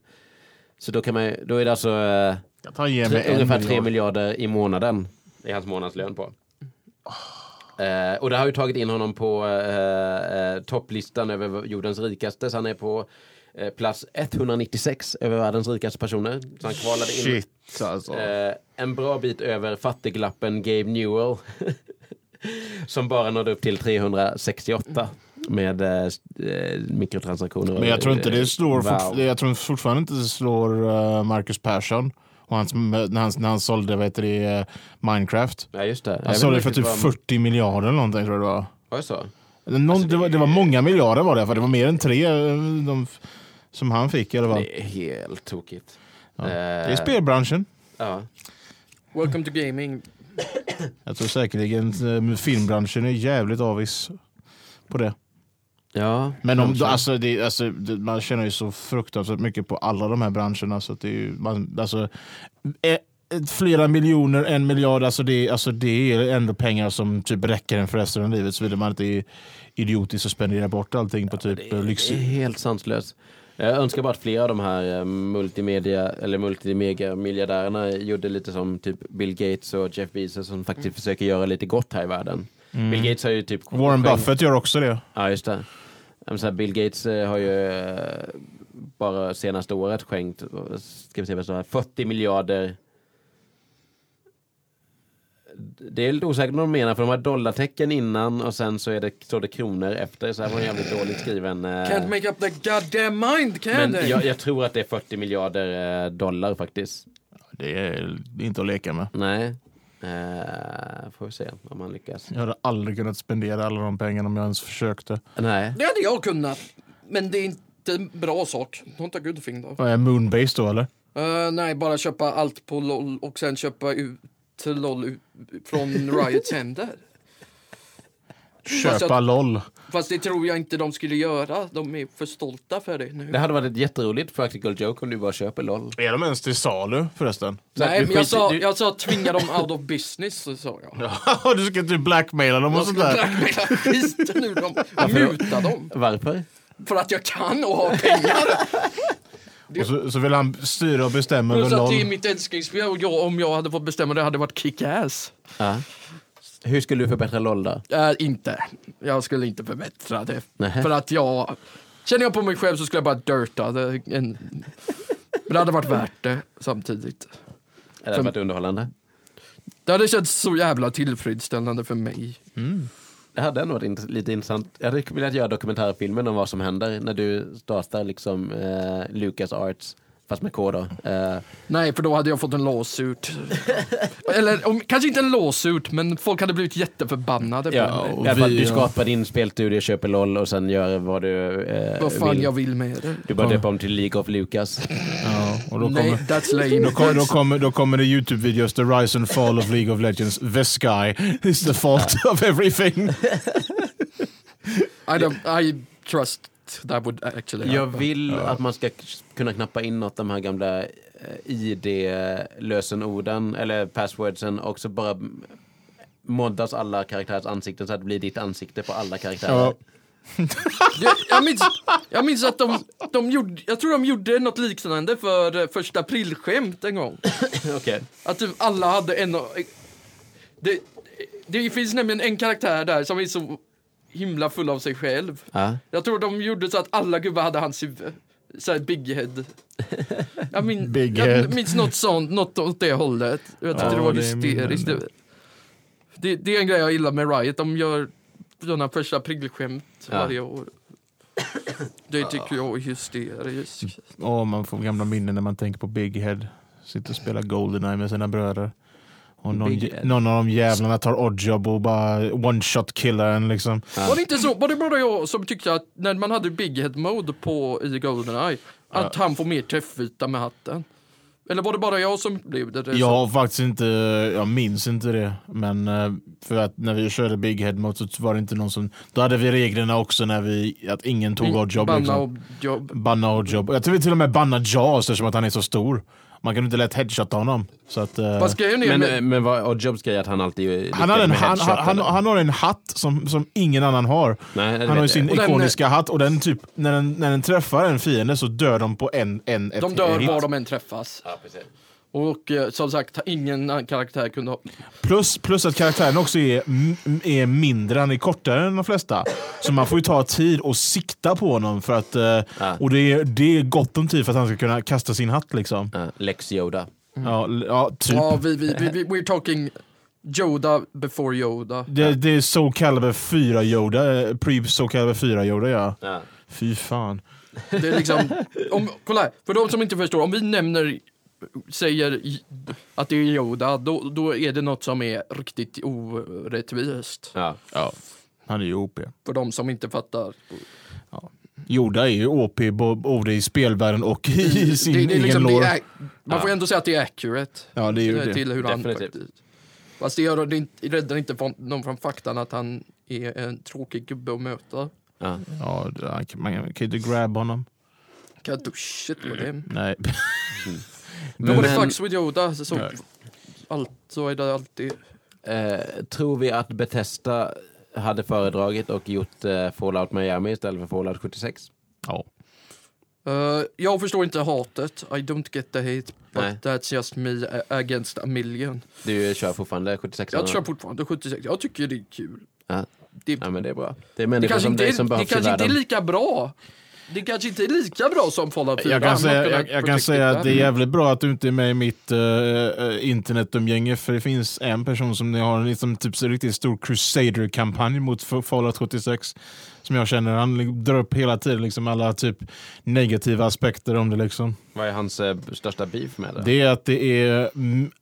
Så då kan man ju- då är det alltså eh, Jag tar ge tre, ungefär 3 miljard. miljarder i månaden. Är hans månadslön på. Eh, och det har ju tagit in honom på eh, eh, topplistan över jordens rikaste. Så han är på eh, plats 196 över världens rikaste personer. Så han kvalade in Shit alltså. Eh, en bra bit över fattiglappen Gabe Newell. [LAUGHS] som bara nådde upp till 368 med eh, eh, mikrotransaktioner. Men jag tror inte det slår, Wow. jag tror fortfarande inte det slår eh, Marcus Persson. Och hans, när, han, när han sålde vad heter det, eh, Minecraft. Ja just det. Han vet sålde för typ vad- 40 miljarder eller någonting tror jag det var. Var det så? Någon, det, var det var många miljarder var det, för det var mer än tre eh, de, som han fick i alla fall. Det är helt tokigt. Ja. Eh, Det är spelbranschen. Ja. Welcome to gaming. Jag tror säkerligen eh, filmbranschen är jävligt avis på det. Ja, Men om, alltså, det, alltså, det, man känner ju så fruktansvärt mycket på alla de här branscherna. Så att det är ju, man, alltså, eh, flera miljoner, en miljard, alltså det, alltså det är ändå pengar som typ räcker en för resten av livet. Såvida man inte är idiotisk och spenderar bort allting på typ det, eh, lyx. det är helt sanslöst. Jag önskar bara att fler av de här eh, multimedia eller multimedia miljardärerna gjorde lite som typ Bill Gates och Jeff Bezos som faktiskt försöker göra lite gott här i världen. Bill Gates har ju typ Warren Buffett gör också det. Ja, just det. Så här, Bill Gates eh, har ju eh, bara senaste året skänkt ska vi se vad det står här, 40 miljarder. Det är lite osäkert vad de menar för de har dollartecken innan och sen så är det, står det kronor efter. Så här var en jävligt dåligt skriven. eh, Can't make up the goddamn mind, can men they? jag, jag tror att det är 40 miljarder eh, dollar faktiskt. Det är inte att leka med. Nej. Eh, får vi se om man lyckas. Jag hade aldrig kunnat spendera alla de pengarna om jag ens försökte. Nej. Det hade jag kunnat. Men det är inte en bra sak. Not a good thing då. Vad är Moonbase då eller? Eh, nej, bara köpa allt på LOL och sen köpa ut till LOL ut- från Riots händer. Fast Köpa jag- LOL. Fast det tror jag inte de skulle göra. De är för stolta för det nu. Det hade varit ett jätteroligt practical joke om du bara köper LOL. Är de ens till salu förresten? Nej, men jag sa, jag sa tvinga dem out of business, så sa jag. [LAUGHS] Ja, du ska typ blackmaila dem och Jag sånt ska där. blackmaila skiten ur dem. Muta dem. Varför? För att jag kan och har pengar. [LAUGHS] Och så, så vill han styra och bestämma över Plus att det är mitt älsklingsspel och jag, om jag hade fått bestämma det hade varit kick-ass. Ja. Hur skulle du förbättra LOL då? Äh, inte. Jag skulle inte förbättra det. Nähä. För att jag... Känner jag på mig själv så skulle jag bara dirta det. En, men det hade varit värt det samtidigt. Det hade varit underhållande. Det hade känts så jävla tillfredsställande för mig. Det hade ändå varit lite intressant. Jag hade velat göra dokumentärfilmen om vad som händer när du startar liksom eh, Lucas Arts, fast med K då. Eh, Nej, för då hade jag fått en lawsuit. Eller om, kanske inte en lawsuit, men folk hade blivit jätteförbannade på ja, mig. vi, du ja. skapar din spelstudio, köper LOL och sen gör vad du eh, Vad fan vill. jag vill med det. Du bara döper om till League of Lucas. Ja, och då Nej, kommer, that's lame. då, kommer, då, That's- kommer, då kommer det Youtube-videos, The Rise and Fall of League of Legends. The sky is the fault of everything. [LAUGHS] I, don't, I trust that would actually Jag happen. vill att man ska kunna knappa in något av de här gamla eh, ID-lösenorden eller passwordsen och så bara moddas alla karaktärers ansikten så att det blir ditt ansikte på alla karaktärer. Ja. Jag, jag, minns, jag minns att de, de gjorde, jag tror de gjorde något liknande för eh, första aprilskämt en gång. [LAUGHS] Okej. Att typ alla hade en och- det, det finns nämligen en karaktär där som är så himla full av sig själv. Ja. Jag tror de gjorde så att alla gubbar hade hans huvud. Såhär big head. Jag, min, [LAUGHS] Big head. jag minns något sånt, något åt det hållet. Jag tyckte Ja, det var det hysteriskt. Det, det, är en grej jag gillar med Riot. De gör sådana första aprilskämt Ja. varje år. Det tycker jag är hysteriskt. Åh, man får gamla minnen när man tänker på Big Head. Sitter och spelar Goldeneye med sina bröder. Och någon, någon av de jävlarna tar oddjob och bara one-shot killar en liksom. Ja. Var det inte så, var det bara jag som tyckte att när man hade Big Head mode på i Goldeneye, att han får mer träffyta med hatten? Eller var det bara jag som upplevde det Jag så? har faktiskt inte, jag minns inte det. Men eh, för att när vi körde Big Head mode så var det inte någon som, då hade vi reglerna också när vi, att ingen tog oddjob. Banna Liksom. oddjob. Banna oddjob. Jag tror vi till och med banna Jaws eftersom att han är så stor. Man kan inte lätt headshotta honom. Så att, eh, Vad grejen är Men, med, eh, men vad Oddjobs grej är att han alltid lyckas han, har en, han, han, han, har en hatt som, som ingen annan har. Nej, Han har ju sin. Och den- ikoniska hatt och den typ, när den, när den träffar en fiende så dör de på en, en ett de dör hit. var de än träffas. Ja, precis. Och eh, som sagt, ingen karaktär kunde ha... Plus, plus att karaktären också är, är mindre, han är kortare än de flesta. Så man får ju ta tid och sikta på honom för att, eh, och det är, det är gott om tid för att han ska kunna kasta sin hatt liksom. Ja, Lex Yoda. Ja, l- ja typ. Ja, vi, vi, vi, we're talking Yoda before Yoda. Det, det är Soul Calibur 4 Yoda, eh, pre Soul Calibur 4 Yoda ja. Ja. Fy fan. Det är liksom, om, kolla här, för de som inte förstår, om vi nämner, säger att det är Yoda, då, då är det något som är riktigt orättvist. Ja. Ja. Han är ju OP. För de som inte fattar. Yoda är ju OP både i spelvärlden och i sin det, det är egen liksom, det lore. är, man får ändå säga att det är accurate. Ja, det är ju det. Till hur han faktiskt... Fast det, gör, det inte- räddar inte från, någon från faktan att han är en tråkig gubbe att möta. Ja. Ja, det- man kan- kan ju inte grab honom. Can't do shit with him. Nej. [LAUGHS] Nobody Men- fucks with Yoda. Så, Nej. allt, så är det alltid. Eh, tror vi att Bethesda hade föredragit och gjort eh, Fallout Miami istället för Fallout 76? Ja. Uh, jag förstår inte hatet. I don't get the hate. But Nej. that's just me a- against a million. Du kör fortfarande 76? Jag kör fortfarande 76. Jag tycker det är kul. Ja. Det, Ja men det är bra. Det är det människor kanske, som inte dig är, som det behövs i kanske inte är lika bra. Det kanske inte är lika bra som Fallout 4. Jag kan, säga, jag, jag kan säga att det är jävligt bra att du inte är med i mitt uh, internetumgänge för det finns en person som har en liksom, typ, så riktigt stor Crusader-kampanj mot Fallout 76 som jag känner. Han drar upp hela tiden liksom, alla typ negativa aspekter om det. Liksom. Vad är hans eh, största beef med det? Det är att det är,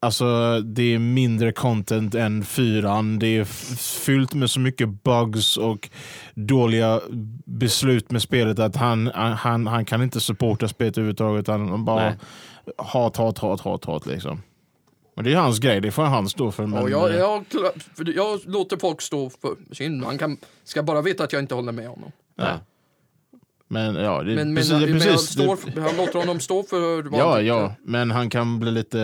alltså, det är mindre content än fyran. Det är fyllt med så mycket bugs och dåliga beslut med spelet att han, han, han kan inte supporta spelet överhuvudtaget. Han bara Nej. hat, hat, hat, hat, hat liksom. Men det är hans grej, det får han stå för. Men, Ja, jag, eh, jag, jag låter folk stå för sin. Han kan, ska bara veta att jag inte håller med honom. Ja. men ja, det, Men, men, precis, men, precis, jag, det- står, för- jag låter honom stå för vad Ja, han ja, men han kan bli lite,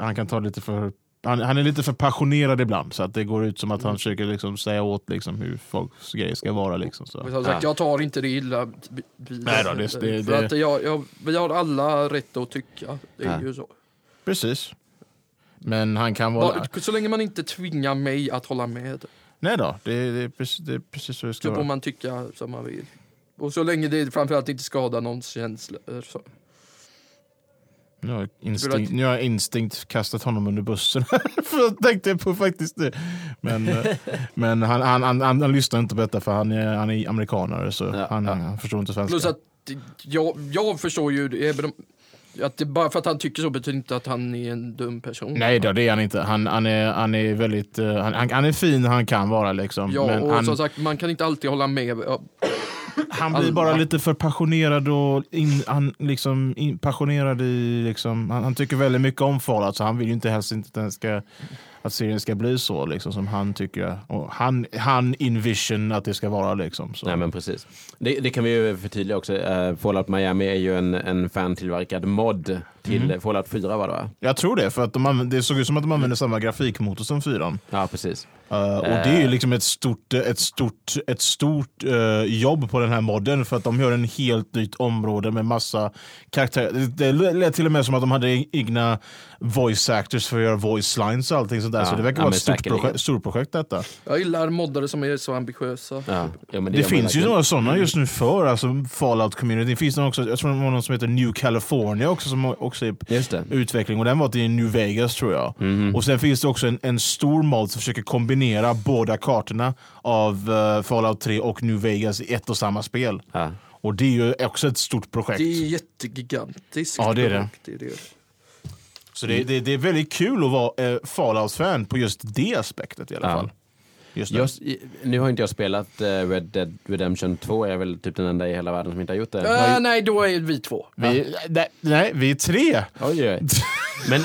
han kan ta lite för, han, han är lite för passionerad ibland så att det går ut som att han Mm. försöker liksom säga åt liksom hur folks grejer ska vara. Liksom, så. Men som sagt, Ja. jag tar inte det illa Nej då, det- det- För det- att jag, jag, vi har alla rätt att tycka. Det är Ja. ju så. Precis. Men han kan vara... Bara, så länge man inte tvingar mig att hålla med. Nej då, det, det, är precis, det är precis så det ska Så får vara. man tycka som man vill. Och så länge det framförallt inte skadar någons känslor. Så. Nu har, jag instinkt, nu har jag instinkt kastat honom under bussen. [LAUGHS] för jag tänkte på faktiskt det. Men, eh, [LAUGHS] men han, han, han, han, han lyssnar inte på detta för han är, han är amerikanare så Ja, han, ja. han förstår inte svenska. Plus att jag, jag förstår ju, det, även om, att det, bara för att han tycker så betyder inte att han är en dum person. Nej då, det är han inte. Han, han, är, han är väldigt... eh, han, han, är fin han kan vara liksom. Ja, men och han, som sagt, man kan inte alltid hålla med. Ja, han blir bara lite för passionerad och in, han liksom in, passionerad i liksom, han, han tycker väldigt mycket om Fallout så han vill ju inte helst inte att, den ska, att serien ska bli så liksom som han tycker. Och han, han envision att det ska vara liksom. Så. Nej men precis. Det, det kan vi ju förtydliga också. Uh, Fallout Miami är ju en, en fan-tillverkad mod till Mhm. Fallout 4 var det va? Jag tror det, för att de använder, det såg ut som att de använder samma grafikmotor som fyran. Ja precis. Uh, och det är ju liksom ett stort, ett stort, ett stort uh, jobb på den här modden för att de gör en helt nytt område med massa karaktärer. Det, det lät till och med som att de hade egna voice actors för att göra voice lines och allting sånt där. Ja, så det verkar ja, vara ett stort projekt, stort projekt detta. Jag gillar moddare som är så ambitiösa. Ja. Ja, men Det, man finns ju några sådana just nu för alltså Fallout community. Det finns någon också, jag tror det var någon som heter New California också som också är Just det. utveckling och den var till New Vegas tror jag. Mhm. Och sen finns det också en, en stor mod som försöker kombinera båda kartorna av eh, Fallout 3 och New Vegas i ett och samma spel. Ja. Och det är ju också ett stort projekt. Det är jättegigantiskt. Ja, det är det. Det är det. Så det, det, det är väldigt kul att vara eh, Fallout-fan på just det aspektet i alla Ja. fall. Just. Jag, nu har inte jag spelat eh, Red Dead Redemption 2, jag är väl typ den enda i hela världen som inte har gjort det. Äh, nej, då är vi två. vi, nej, nej, vi är tre. Oj, oj. [LAUGHS] Men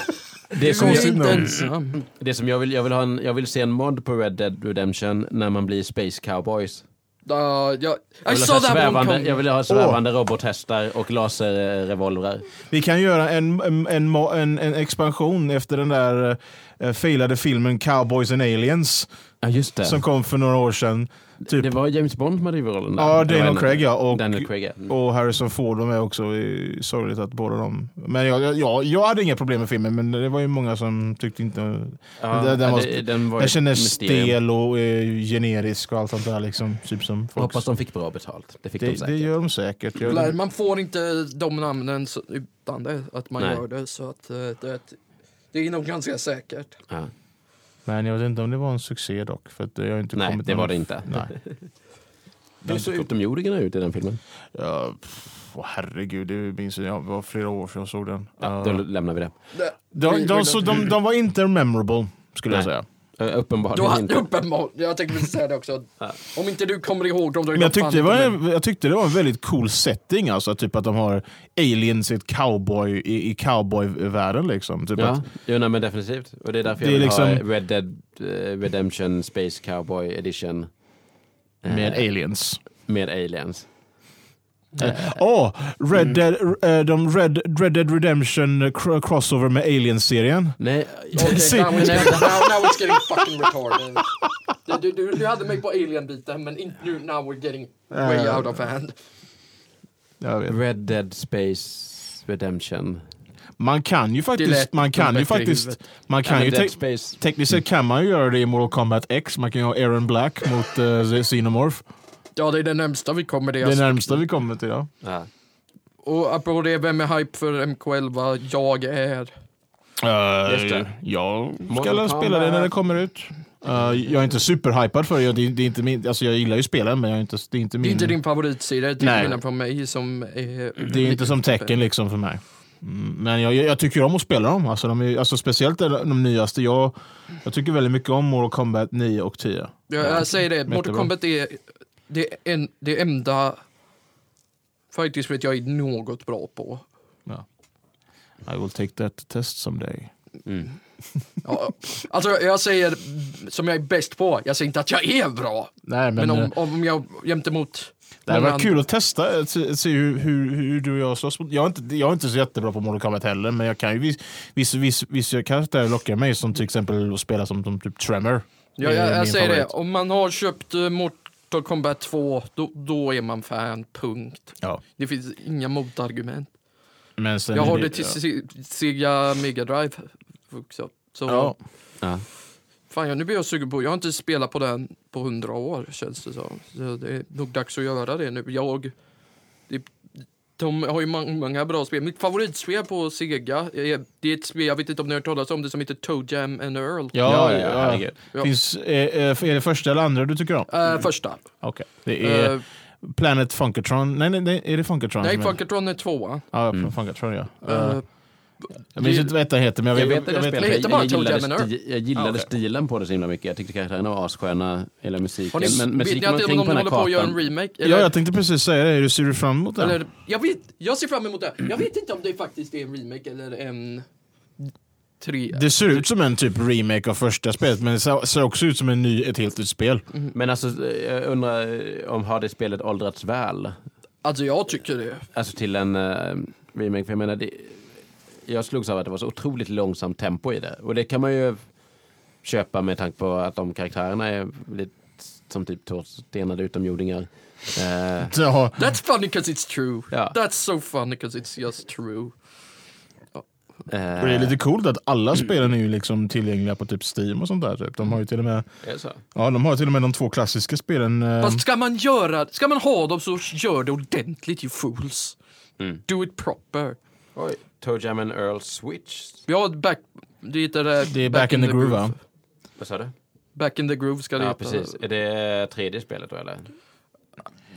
det som, jag, inte ensam. det som jag vill, jag vill ha en, jag vill se en mod på Red Dead Redemption när man blir Space Cowboys. Uh, jag, Jag vill, svävande, jag vill ha svävande robothästar och laserrevolvrar. Vi kan göra en, en, en, en, en expansion efter den där uh, failade filmen Cowboys and Aliens Ja, just det. som kom för några år sedan. Typ, Det var James Bond som hade huvudrollen där. ja, Det var Daniel en- Craig ja. Och, Daniel Craig, ja. Mm. och Harrison Ford var med också. Det är sorgligt att båda de... Men jag, jag, jag, jag hade inga problem med filmen men det var ju många som tyckte inte... Ja, den- den var- det- den var Den ett kändes mysterium. stel och eh, generisk och allt sånt där liksom. Typ som Jag folk. hoppas de fick bra betalt. Det fick de det, säkert. det gör de säkert. Jag, Nej, Man får inte de namnen så- utan det, att man Nej. gör det. Så att eh, det, det är nog ganska säkert. Ja. Men jag vet inte om det var en succé dock. För att jag har inte Nej, kommit det var det inte. Nej. [LAUGHS] Hur såg utomjordingarna ut i den filmen? Ja, pff, åh, herregud, det minns jag. Det var flera år sedan jag såg den. Ja, Ja. Då lämnar vi det. De, de, de, de var inte memorable, skulle jag Nej. säga. Du uppenbarligen har inte. uppenbart, jag tänkte precis säga det också. Om inte du kommer ihåg dem, då är Men jag tyckte, det var, jag tyckte det var en väldigt cool setting, alltså. Typ att de har aliens i, ett cowboy, i, i cowboyvärlden. Liksom. Typ Ja, att, jo, nej, men definitivt. Och det är därför Det jag vill ha liksom- Red Dead eh, Redemption Space Cowboy Edition. eh, med aliens. med aliens. Åh! [LAUGHS] Red, Mm. Dead, eh, de Red, Red Dead Redemption cr- crossover med Aliens-serien. Nej, [LAUGHS] Se- now, it's getting, now, now it's getting fucking retarded. Du, du, du hade mig på alien-biten, men inte nu, now we're getting way Eh. out of hand. Red Dead Space Redemption. Man kan ju faktiskt, man kan ju faktiskt, man kan ju te- Space. tekniskt sett kan man ju göra det i Mortal Kombat X. Man kan ju ha Aaron Black mot uh, Xenomorph. Ja, det är det närmsta vi kommer det. Det är närmsta vi kommer till. Ja. Ja. Och apropå det, vem är hype för MK11? Jag är. Uh, Just det. Jag ska väl spela det när det kommer ut. Uh, jag är inte superhypad för det. det, är- det är inte min, alltså jag gillar ju spelen men jag är inte, det är inte Det min... är inte din favoritsida, det är mina från mig som är... Det är inte som tecken liksom för mig. Mm, Men jag, jag, jag tycker om att spela dem. Alltså, de är, alltså speciellt de, nyaste. Jag, jag tycker väldigt mycket om Mortal Kombat 9 och 10. Jag, jag säger det, Mortal. Kombat är det, är en, det enda fighting-spelet jag är något bra på. I will take that test someday. Mm. [LAUGHS] Ja, alltså jag säger som jag är bäst på, jag säger inte att jag är bra. Nej, men, Men, eh, om, om jag gentemot det hade varit kul att testa, eh, se, se hur, hur, hur du och jag slåss. mot- Jag är, inte, jag är inte så jättebra på Mortal Kombat heller, men jag kan ju viss, viss, viss, vissa karaktärer lockar mig, som till exempel att spela som, som typ Tremor. Ja, jag, jag säger det, favorit. om man har köpt uh, Mortal Kombat 2, då, då är man fan, punkt. Ja. Det finns inga motargument. Men sen Jag har det till Se- Sega Mega Drive också. Så Ja. Ja. fan, jag, nu blir jag sugen på, jag har inte spelat på den på hundra år känns det som. Så det är nog dags att göra det nu. Jag, det, de har ju många, bra spel. Mitt favoritspel på Sega, är, det är ett spel, jag vet inte om ni har hört talas om det, som heter Toe Jam and Earl. Ja, Ja, ja, ja. Finns, är, är det första eller andra du tycker om? Eh, första. Okej. Det är Eh, Planet Funkatron. Nej, nej, nej, är det Funkatron? nej, Funkatron är tvåan. Ja, Mm. Funkatron ja. Eh, Uh, jag minns inte vad ettan heter, men jag Jag vet, vet det jag vet, jag, bara jag Toe gillade, sti, jag gillade Ah, okej. stilen på det så himla mycket. Jag tyckte karaktärerna var assköna, hela musiken. Ni, men vet ni musiken att de håller på att göra en remake? Ja, Eller, jag tänkte precis säga det. Hur ser du fram emot det? eller, jag, vet, jag ser fram emot det. Jag vet inte om det faktiskt är en remake eller en... Tre. Det ser ut som en typ remake av första spelet, men det ser också ut som en ny, ett helt nytt spel. Men alltså, jag undrar eh, om har det spelet åldrats väl? Alltså jag tycker det. Alltså till en uh, remake, för jag menar, det, jag slogs av att det var så otroligt långsamt tempo i det. Och det kan man ju köpa med tanke på att de karaktärerna är lite som typ två stenade utomjordingar. Ja, That's funny because it's true. Ja. That's so funny because it's just true. eh, och det är lite coolt att alla spelen är ju liksom tillgängliga på typ Steam och sånt där. Typ. De har ju till och med, ja, de har till och med de två klassiska spelen. eh, Fast ska man göra, ska man ha dem så gör det ordentligt you fools. Mm. Do it proper. Oj, Toe Jam and Earl Switch. Har back, det heter eh, Det är Back in the Groove, va? Vad sa du? Back in the groove ska det Ja, heta. precis. Är det tredje spelet då eller?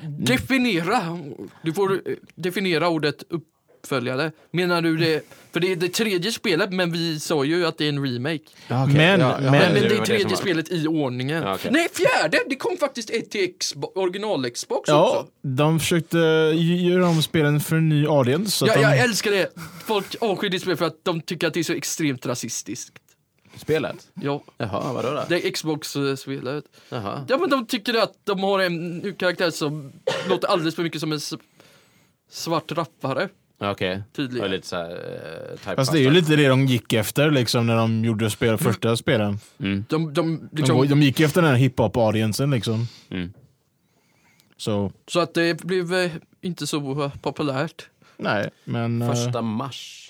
Definiera. Du får eh, definiera ordet uppföljare. Menar du det? För det är det tredje spelet, men vi sa ju att det är en remake. Ja, Men- ja, men- ja, Men, men det är tredje var- spelet i ordningen. Ja, okej. Nej, fjärde! Det kom faktiskt ett till Xbox, original-Xbox Ja, också. de försökte göra om spelen för en ny audience. Så att Ja, de, jag älskar det. Folk avskyr det spelet för att de tycker att det är så extremt rasistiskt. Spelet? Ja, Jaha, vadå då? det är Xbox-spelet. Jaha. Ja, men de tycker att de har en karaktär som låter alldeles för mycket som en svart rappare. Ja, Okej. Tydligen. Och lite såhär... Uh, Fast det är ju lite det de gick efter liksom, när de gjorde spel, första spelen. Mm. De, de, De, liksom, går- de gick efter den här hiphop-audiensen liksom. Mm. Så, Så att det blev eh, inte så eh, populärt. nej, men... eh, Första mars.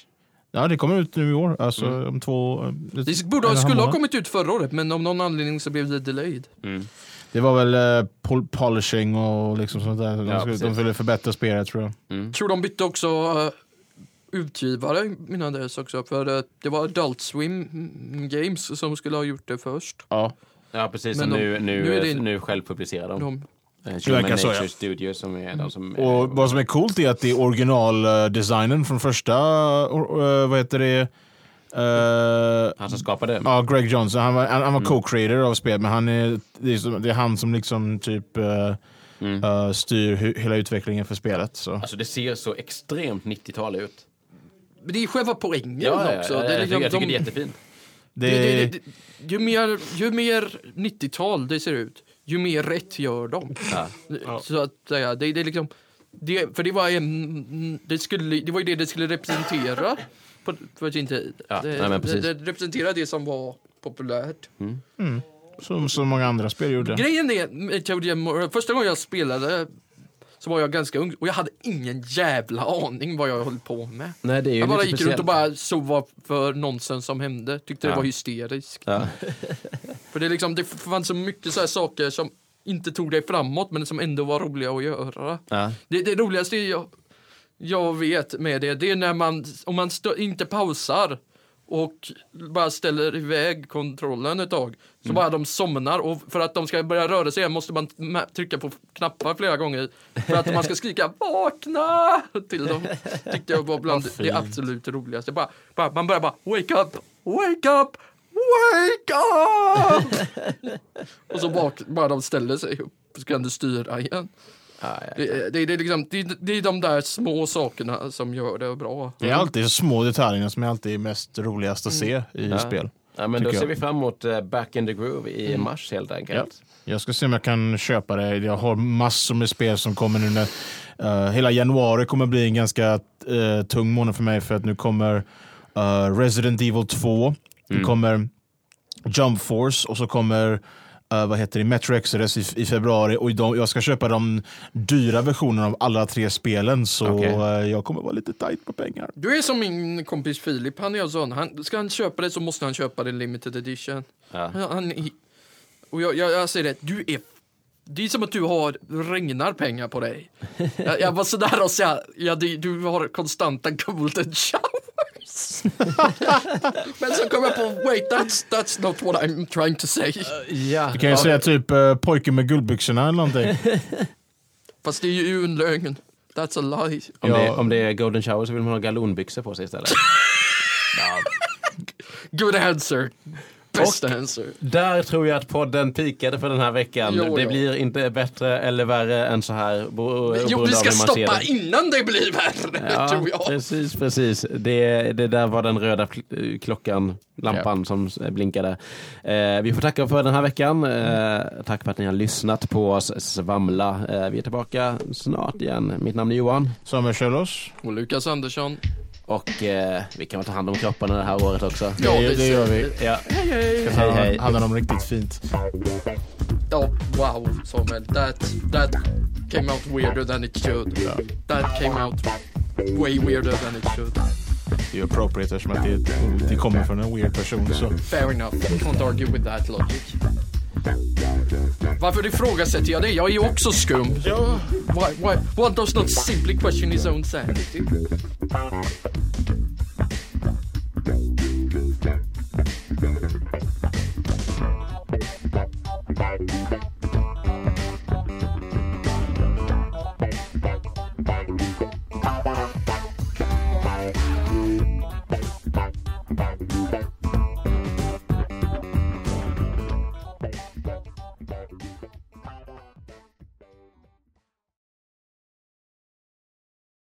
Ja, det kommer ut nu i år. Alltså Mm. om två... eh, Det borde, skulle ha kommit ut förra året, men av någon anledning så blev det delayed. Mm. Det var väl eh, pol- polishing och liksom sånt där. De, Ja, skulle, de ville förbättra spelet tror jag. Mm. tror de bytte också uh, utgivare innan dess också. För eh, det var Adult Swim Games som skulle ha gjort det först. Ja. Ja, precis. Men de- nu, nu, nu är det nu självpublicerar de. De, Eh, verkar Human så, ja. Studio som är de som... Och vad som är coolt är att det är originaldesignen från första, eh, vad heter det? Eh, Han som skapade. ja, Greg Johnson. Han var, han, han var Mm. co-creator av spelet, men han är, det, är det är han som liksom typ eh, Mm. eh, styr hu- hela utvecklingen för spelet. Så. Alltså det ser så extremt 90-tal ut. men det är själva poängen Ja, ja, också. ja, Det är jag, liksom tycker, jag tycker de- det är jättefint. Det, det, det, det, det, ju, mer, ju mer 90-tal det ser ut, ju mer rätt gör de. Ja. Så att säga, det, det är liksom... Det, för det var, en, det, skulle, det var ju det det skulle representera på, på sin tid. Ja, det, nej, men det, precis. det representerar det som var populärt. mm, som så många andra spel gjorde. Grejen är, första gången jag spelade så var jag ganska ung och jag hade ingen jävla aning vad jag höll på med. Nej, det är ju Jag bara gick speciellt. runt och bara såg vad för nonsens som hände. Tyckte Ja. det var hysteriskt. Ja. [LAUGHS] För det, är liksom, det fanns så mycket så saker som inte tog dig framåt men som ändå var roliga att göra. Ja. Det, det roligaste jag, jag vet med det, det är när man, om man inte pausar och bara ställer iväg kontrollen ett tag, så bara de somnar och för att de ska börja röra sig igen måste man ma- trycka på knappar flera gånger för att man ska skrika vakna till dem. Tyckte jag var bland det absolut roligaste. Bara, bara, man börjar bara wake up, wake up, wake up! [LAUGHS] och så bak, bara de ställer sig upp så kan du styra igen. Ja, ja. Det, det, det, är liksom, det, det är de där små sakerna som gör det bra. Det är alltid små detaljerna som är alltid mest roligast att se i Mm. Ja. spel. Ja, men då ser jag. vi fram emot eh, Back in the Groove i Mm. mars helt enkelt. Jag ska se om jag kan köpa det. Jag har massor med spel som kommer nu. När, eh, hela januari kommer bli en ganska eh, tung månad för mig för att nu kommer eh, Resident Evil 2. Det Mm. kommer Jump Force och så kommer eh, vad heter det, Metro Exodus i, i februari och de, jag ska köpa de dyra versionerna av alla tre spelen så Okej. eh, jag kommer vara lite tight på pengar. Du är som min kompis Filip, han är sån. Han, ska han köpa det så måste han köpa det limited edition. Ja. Han, och jag, jag, jag säger det, du är... Det är som att du har regnar pengar på dig. Jag, jag var sådär och sa, ja, du, du har konstanta golden showers. [LAUGHS] Men så kom jag på, wait that's, that's not what I'm trying to say. Ja. Du kan ju säga typ uh, pojken med guldbyxorna eller någonting. [LAUGHS] Fast det är ju en lögn. That's a lie. Om, Ja. det, om det är Golden Shower så vill man ha galonbyxor på sig istället. [LAUGHS] Good answer. Best answer. Där tror jag att podden pikade för den här veckan. Jo, det jo. blir inte bättre eller värre än så här. bo- Jo, vi ska stoppa det. innan det blir värre, Ja, [LAUGHS] tror jag. precis, precis. Det, det där var den röda klockan, lampan som s- blinkade. Eh, vi får tacka för den här veckan. Eh, tack för att ni har lyssnat på oss svamla. Eh, vi är tillbaka snart igen. Mitt namn är Johan Samuel Kjellås. Och Lukas Andersson. Och eh, vi kan väl ta hand om kropparna det här året också. Ja, det, det gör vi. Ja. Hej, hej. Hej, hej. Han dem riktigt fint. Oh, wow, Samuel. That, that came out weirder than it should. That came out way weirder than it should. Det är ju appropriate eftersom att det, det kommer från en weird person. Så. Fair enough. Can't argue with that logic. Varför ifrågasätter jag det? Jag är ju också skum. Ja. Why, why, one does not simply question his own sanity.